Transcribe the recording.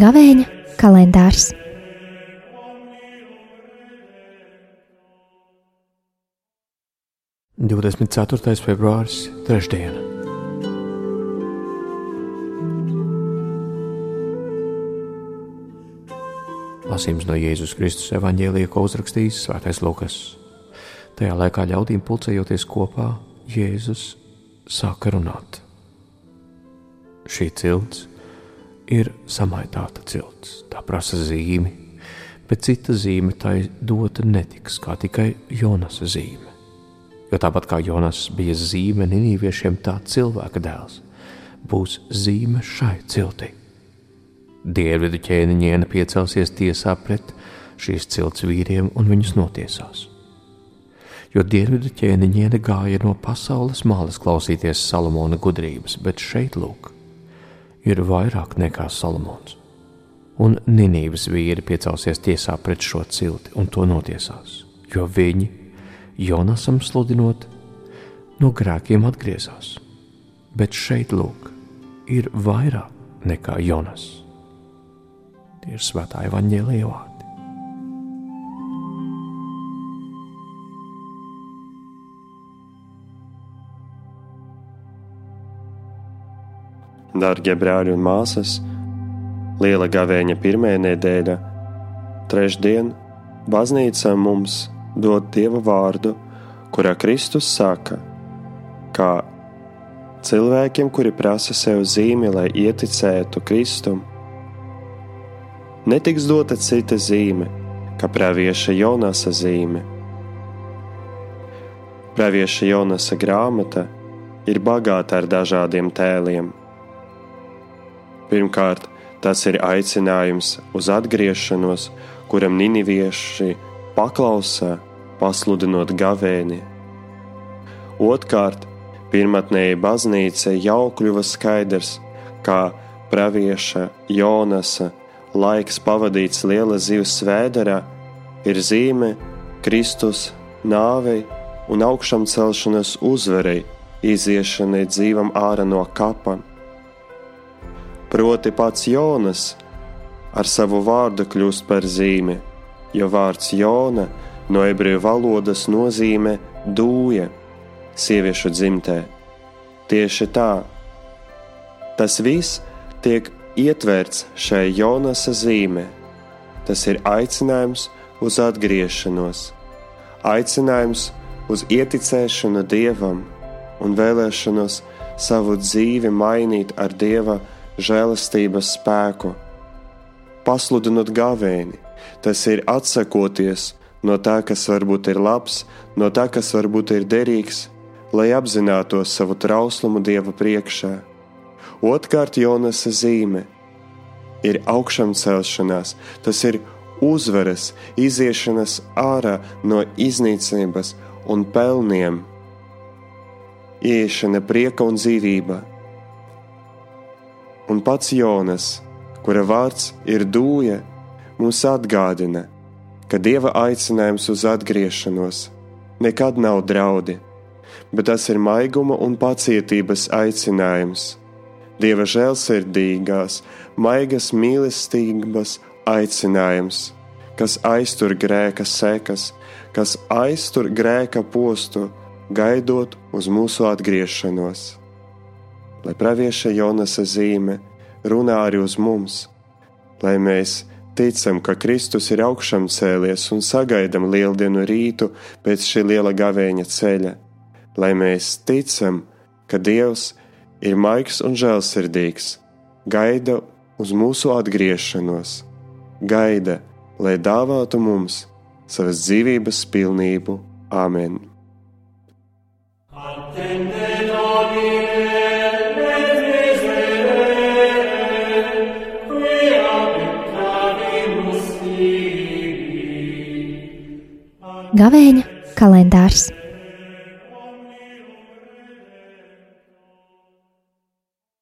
Gavēņa kalendārs. Divdesmit ceturtais februāris, trešdiena. Lasījums no Jēzus Kristus evanģēlija, ko uzrakstījis Svētais Lukas. Tajā laikā ļaudīm pulcējoties kopā, Jēzus sāka runāt. Šī cilts ir samaitāta cilts. Tā prasa zīmi, bet cita zīme tai dota netiks, kā tikai Jonas zīme. Jo tāpat kā Jonas bija zīme Nīniviešiem, tā cilvēka dēls būs zīme šai ciltī. Dievidu ķēniņiene piecelsies tiesā pret šīs cilts vīriem un viņus notiesās. Jo dienvidu ķēniņiene gāja no pasaules malas klausīties Salamona gudrības, bet šeit lūk, ir vairāk nekā Salamons. Un Ninības vīri piecelsies tiesā pret šo cilti un to notiesās, jo viņi, Jonasam sludinot, no grēkiem atgriezās. Bet šeit, lūk, ir vairāk nekā Jonas. Tie ir svētā evaņģēlīja vārdi. Darbie brāļi un māsas, liela gavēņa pirmā nedēļa, trešdien, baznīca mums dod Dieva vārdu, kurā Kristus saka, kā cilvēkiem, kuri prasa sev zīmi, lai ieticētu Kristum, netiks dota cita zīme, kā pravieša Jonasa zīme. Pravieša Jonasa grāmata ir bagāta ar dažādiem tēliem Pirmkārt, tas ir aicinājums uz atgriešanos, kuram ninivieši paklausā, pasludinot gavēni. Otrkārt, pirmotnēji baznīca jau kļuva skaidrs, kā pravieša Jonasa laiks pavadīts liela zivs svēdarā ir zīme Kristus nāvei un augšām celšanas uzvarei, iziešanai dzīvam ārā no kapam proti pats Jonas ar savu vārdu kļūst par zīmi, jo vārds Jona no ebreju valodas nozīmē dūja, sieviešu dzimtē. Tieši tā, tas viss tiek ietverts šai Jonasa zīmē. Tas ir aicinājums uz atgriešanos, aicinājums uz ieticēšanu Dievam un vēlēšanos savu dzīvi mainīt ar Dieva žēlastības spēku. Pasludinot gavēni, tas ir atsakoties no tā, kas varbūt ir labs, no tā, kas varbūt ir derīgs, lai apzinātos savu trauslumu Dieva priekšā. Otkārt, Jonas zīme ir augšām celšanās, tas ir uzvaras, iziešanas ārā no iznīcības un pelniem, ieiešana prieka un dzīvība. Un pats Jonas, kura vārds ir dūja, mums atgādina, ka Dieva aicinājums uz atgriešanos nekad nav draudi, bet tas ir maiguma un pacietības aicinājums. Dieva žēlsirdīgās, maigas mīlestības aicinājums, kas aiztur grēka sekas, kas aiztur grēka postu, gaidot uz mūsu atgriešanos. Lai pravieša Jonasa zīme runā arī uz mums, lai mēs ticam, ka Kristus ir augšām cēlies un sagaidām lieldienu rītu pēc šī liela gavēņa ceļa, lai mēs ticam, ka Dievs ir maigs un žēlsirdīgs, gaida uz mūsu atgriešanos, gaida, lai dāvātu mums savas dzīvības pilnību. Āmen! Attende. Gavēņa kalendārs